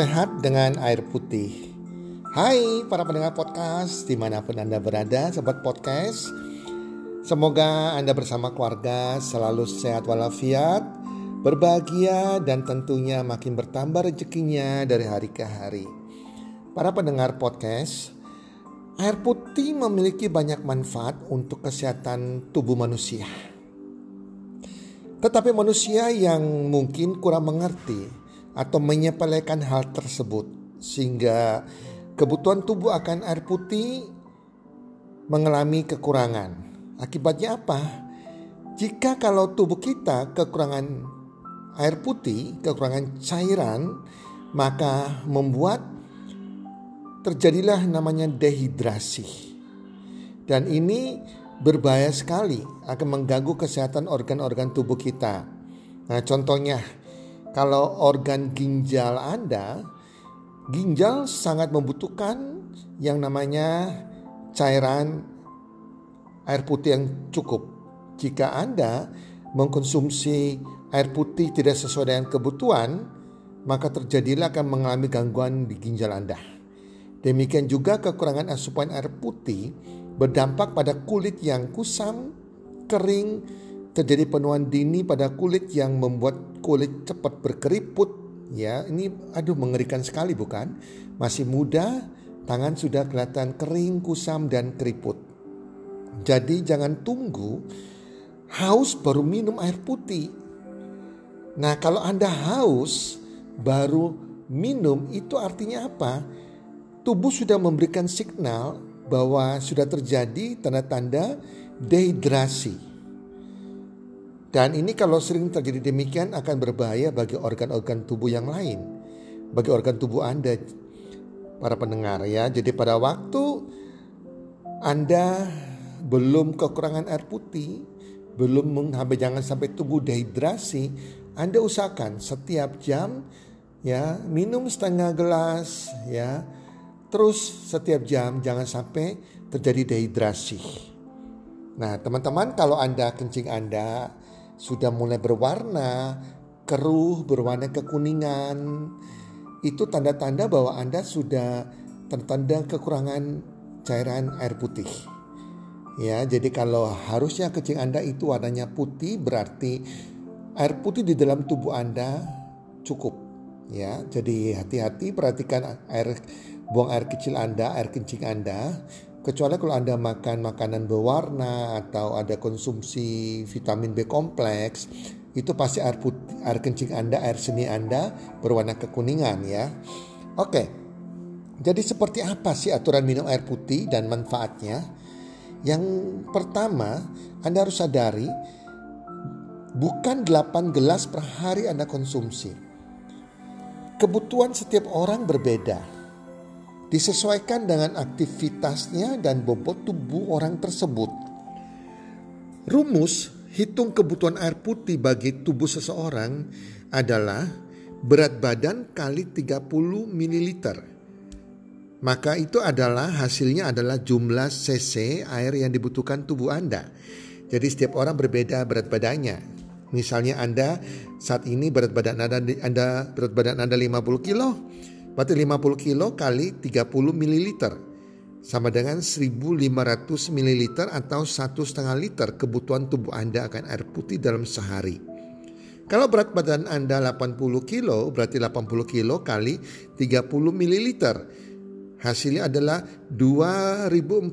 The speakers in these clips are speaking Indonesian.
Sehat dengan air putih. Hai para pendengar podcast di mana pun Anda berada, sobat podcast. Semoga Anda bersama keluarga selalu sehat walafiat, berbahagia dan tentunya makin bertambah rezekinya dari hari ke hari. Para pendengar podcast, air putih memiliki banyak manfaat untuk kesehatan tubuh manusia. Tetapi manusia yang mungkin kurang mengerti atau menyepelekan hal tersebut sehingga kebutuhan tubuh akan air putih mengalami kekurangan. Akibatnya apa? Jika kalau tubuh kita kekurangan air putih, kekurangan cairan, maka membuat terjadilah namanya dehidrasi. Dan ini berbahaya sekali akan mengganggu kesehatan organ-organ tubuh kita. Nah, contohnya kalau organ ginjal Anda, ginjal sangat membutuhkan yang namanya cairan air putih yang cukup. Jika Anda mengkonsumsi air putih tidak sesuai dengan kebutuhan, maka terjadilah akan mengalami gangguan di ginjal Anda. Demikian juga kekurangan asupan air putih berdampak pada kulit yang kusam, kering, terjadi penuaan dini pada kulit yang membuat kulit cepat berkeriput. Ya ini aduh mengerikan sekali bukan? Masih muda tangan sudah kelihatan kering kusam dan keriput. Jadi jangan tunggu. Haus baru minum air putih. Nah kalau anda haus baru minum itu artinya apa? Tubuh sudah memberikan signal bahwa sudah terjadi tanda-tanda dehidrasi dan ini kalau sering terjadi demikian akan berbahaya bagi organ-organ tubuh yang lain. Bagi organ tubuh Anda, para pendengar ya. Jadi pada waktu Anda belum kekurangan air putih, belum sampai jangan sampai tubuh dehidrasi, Anda usahakan setiap jam ya minum setengah gelas ya. Terus setiap jam jangan sampai terjadi dehidrasi. Nah, teman-teman kalau Anda kencing Anda sudah mulai berwarna keruh, berwarna kekuningan, itu tanda-tanda bahwa Anda sudah tertanda kekurangan cairan air putih. Ya, jadi kalau harusnya kecing Anda itu warnanya putih berarti air putih di dalam tubuh Anda cukup. Ya, jadi hati-hati perhatikan air buang air kecil Anda, air kencing Anda Kecuali kalau Anda makan makanan berwarna atau ada konsumsi vitamin B kompleks, itu pasti air putih, air kencing Anda, air seni Anda berwarna kekuningan ya. Oke. Jadi seperti apa sih aturan minum air putih dan manfaatnya? Yang pertama, Anda harus sadari bukan 8 gelas per hari Anda konsumsi. Kebutuhan setiap orang berbeda disesuaikan dengan aktivitasnya dan bobot tubuh orang tersebut. Rumus hitung kebutuhan air putih bagi tubuh seseorang adalah berat badan kali 30 ml. Maka itu adalah hasilnya adalah jumlah cc air yang dibutuhkan tubuh Anda. Jadi setiap orang berbeda berat badannya. Misalnya Anda saat ini berat badan Anda, Anda berat badan Anda 50 kilo, Berarti 50 kilo kali 30 ml. sama dengan 1500 ml atau satu setengah liter kebutuhan tubuh Anda akan air putih dalam sehari. Kalau berat badan Anda 80 kilo, berarti 80 kilo kali 30 ml. Hasilnya adalah 2400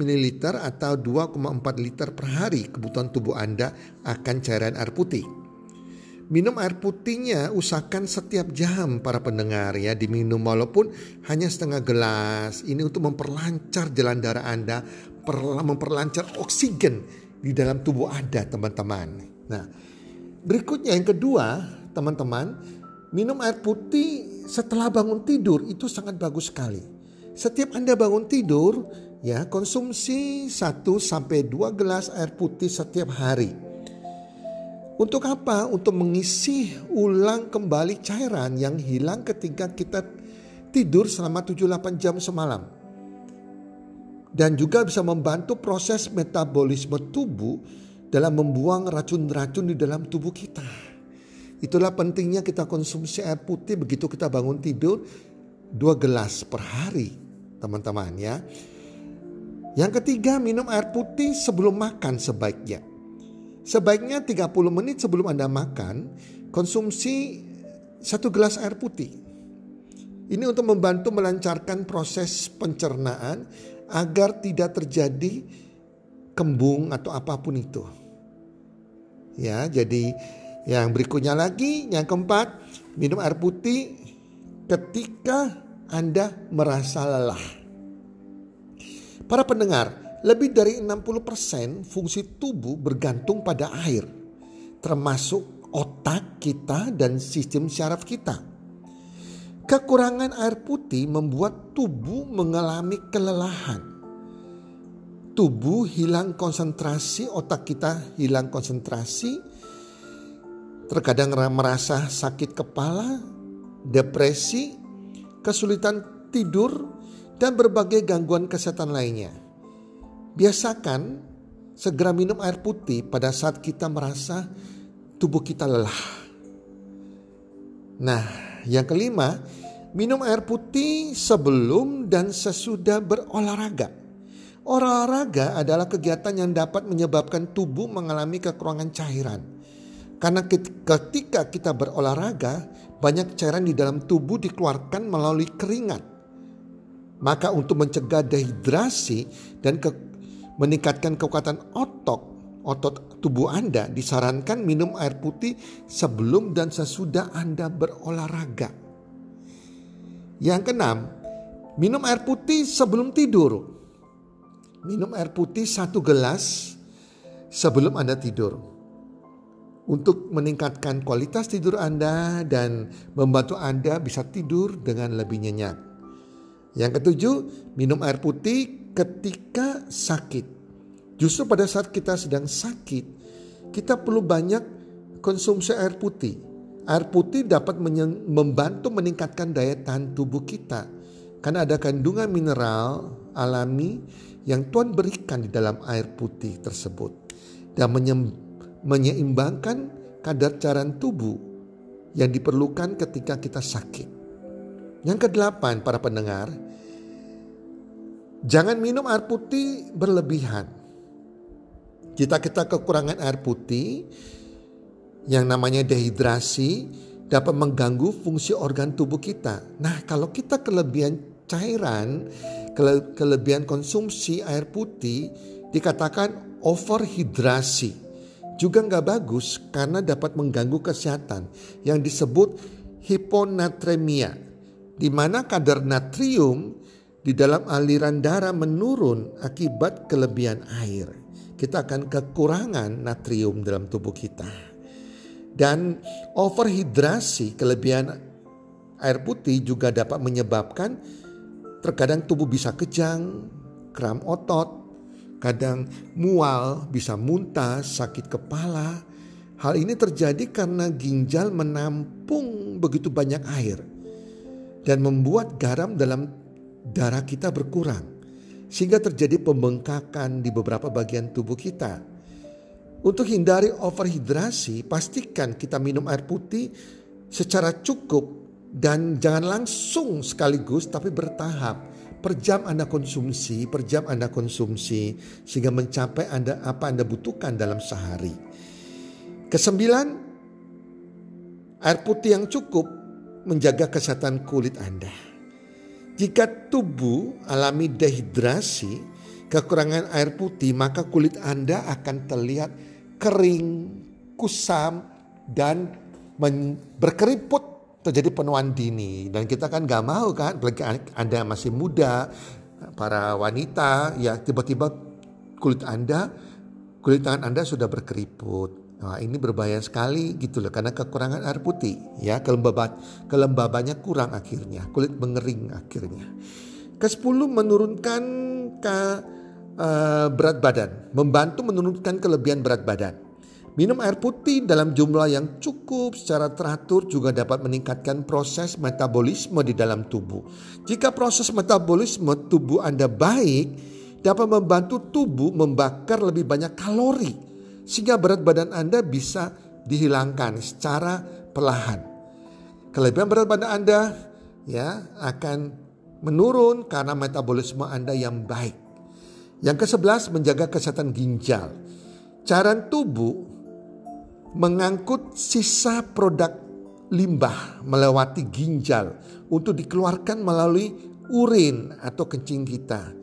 ml atau 2,4 liter per hari kebutuhan tubuh Anda akan cairan air putih. Minum air putihnya usahakan setiap jam para pendengar ya diminum walaupun hanya setengah gelas. Ini untuk memperlancar jalan darah Anda, memperlancar oksigen di dalam tubuh Anda teman-teman. Nah berikutnya yang kedua teman-teman minum air putih setelah bangun tidur itu sangat bagus sekali. Setiap Anda bangun tidur ya konsumsi 1 sampai 2 gelas air putih setiap hari. Untuk apa? Untuk mengisi ulang kembali cairan yang hilang ketika kita tidur selama 7-8 jam semalam. Dan juga bisa membantu proses metabolisme tubuh dalam membuang racun-racun di dalam tubuh kita. Itulah pentingnya kita konsumsi air putih begitu kita bangun tidur dua gelas per hari teman-teman ya. Yang ketiga minum air putih sebelum makan sebaiknya. Sebaiknya 30 menit sebelum Anda makan, konsumsi satu gelas air putih. Ini untuk membantu melancarkan proses pencernaan agar tidak terjadi kembung atau apa pun itu. Ya, jadi yang berikutnya lagi, yang keempat, minum air putih ketika Anda merasa lelah. Para pendengar, lebih dari 60% fungsi tubuh bergantung pada air, termasuk otak kita dan sistem syaraf kita. Kekurangan air putih membuat tubuh mengalami kelelahan. Tubuh hilang konsentrasi, otak kita hilang konsentrasi, terkadang merasa sakit kepala, depresi, kesulitan tidur, dan berbagai gangguan kesehatan lainnya. Biasakan segera minum air putih pada saat kita merasa tubuh kita lelah. Nah, yang kelima, minum air putih sebelum dan sesudah berolahraga. Olahraga adalah kegiatan yang dapat menyebabkan tubuh mengalami kekurangan cairan. Karena ketika kita berolahraga, banyak cairan di dalam tubuh dikeluarkan melalui keringat. Maka untuk mencegah dehidrasi dan ke meningkatkan kekuatan otot, otot tubuh Anda, disarankan minum air putih sebelum dan sesudah Anda berolahraga. Yang keenam, minum air putih sebelum tidur. Minum air putih satu gelas sebelum Anda tidur. Untuk meningkatkan kualitas tidur Anda dan membantu Anda bisa tidur dengan lebih nyenyak. Yang ketujuh, minum air putih ketika sakit. Justru pada saat kita sedang sakit, kita perlu banyak konsumsi air putih. Air putih dapat membantu meningkatkan daya tahan tubuh kita karena ada kandungan mineral alami yang Tuhan berikan di dalam air putih tersebut dan menyeimbangkan kadar cairan tubuh yang diperlukan ketika kita sakit. Yang kedelapan, para pendengar, Jangan minum air putih berlebihan. Jika kita kekurangan air putih, yang namanya dehidrasi dapat mengganggu fungsi organ tubuh kita. Nah, kalau kita kelebihan cairan, kele kelebihan konsumsi air putih, dikatakan overhidrasi. Juga nggak bagus karena dapat mengganggu kesehatan yang disebut hiponatremia, di mana kadar natrium di dalam aliran darah menurun akibat kelebihan air. Kita akan kekurangan natrium dalam tubuh kita. Dan overhidrasi kelebihan air putih juga dapat menyebabkan terkadang tubuh bisa kejang, kram otot, kadang mual, bisa muntah, sakit kepala. Hal ini terjadi karena ginjal menampung begitu banyak air dan membuat garam dalam darah kita berkurang sehingga terjadi pembengkakan di beberapa bagian tubuh kita. Untuk hindari overhidrasi, pastikan kita minum air putih secara cukup dan jangan langsung sekaligus tapi bertahap. per jam Anda konsumsi, per jam Anda konsumsi sehingga mencapai Anda apa Anda butuhkan dalam sehari. Kesembilan, air putih yang cukup menjaga kesehatan kulit Anda. Jika tubuh alami dehidrasi, kekurangan air putih, maka kulit Anda akan terlihat kering, kusam, dan berkeriput. Terjadi penuaan dini. Dan kita kan gak mau kan apalagi anda masih muda para wanita ya tiba-tiba kulit anda kulit tangan anda sudah berkeriput Nah, ini berbahaya sekali gitu loh karena kekurangan air putih ya kelembaban kelembabannya kurang akhirnya kulit mengering akhirnya. Kesepuluh menurunkan ke uh, berat badan, membantu menurunkan kelebihan berat badan. Minum air putih dalam jumlah yang cukup secara teratur juga dapat meningkatkan proses metabolisme di dalam tubuh. Jika proses metabolisme tubuh Anda baik, dapat membantu tubuh membakar lebih banyak kalori sehingga berat badan Anda bisa dihilangkan secara perlahan. Kelebihan berat badan Anda ya akan menurun karena metabolisme Anda yang baik. Yang ke-11 menjaga kesehatan ginjal. Cairan tubuh mengangkut sisa produk limbah melewati ginjal untuk dikeluarkan melalui urin atau kencing kita.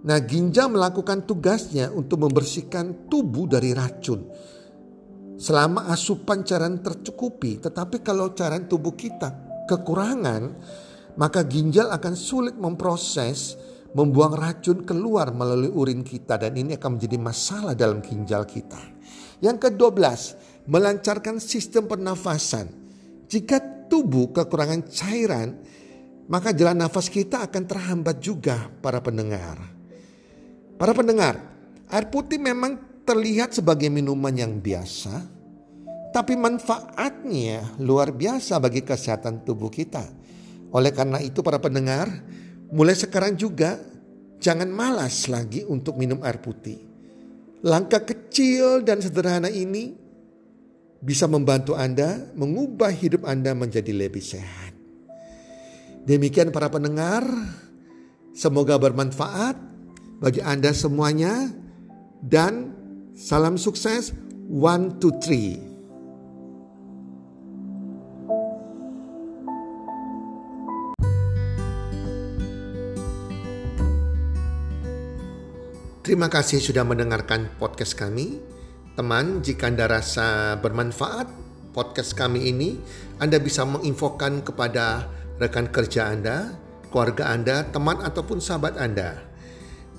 Nah, ginjal melakukan tugasnya untuk membersihkan tubuh dari racun. Selama asupan cairan tercukupi, tetapi kalau cairan tubuh kita kekurangan, maka ginjal akan sulit memproses membuang racun keluar melalui urin kita dan ini akan menjadi masalah dalam ginjal kita. Yang ke-12, melancarkan sistem pernafasan. Jika tubuh kekurangan cairan, maka jalan nafas kita akan terhambat juga para pendengar. Para pendengar, air putih memang terlihat sebagai minuman yang biasa, tapi manfaatnya luar biasa bagi kesehatan tubuh kita. Oleh karena itu para pendengar, mulai sekarang juga jangan malas lagi untuk minum air putih. Langkah kecil dan sederhana ini bisa membantu Anda mengubah hidup Anda menjadi lebih sehat. Demikian para pendengar, semoga bermanfaat bagi Anda semuanya dan salam sukses one two three. Terima kasih sudah mendengarkan podcast kami. Teman, jika Anda rasa bermanfaat podcast kami ini, Anda bisa menginfokan kepada rekan kerja Anda, keluarga Anda, teman ataupun sahabat Anda.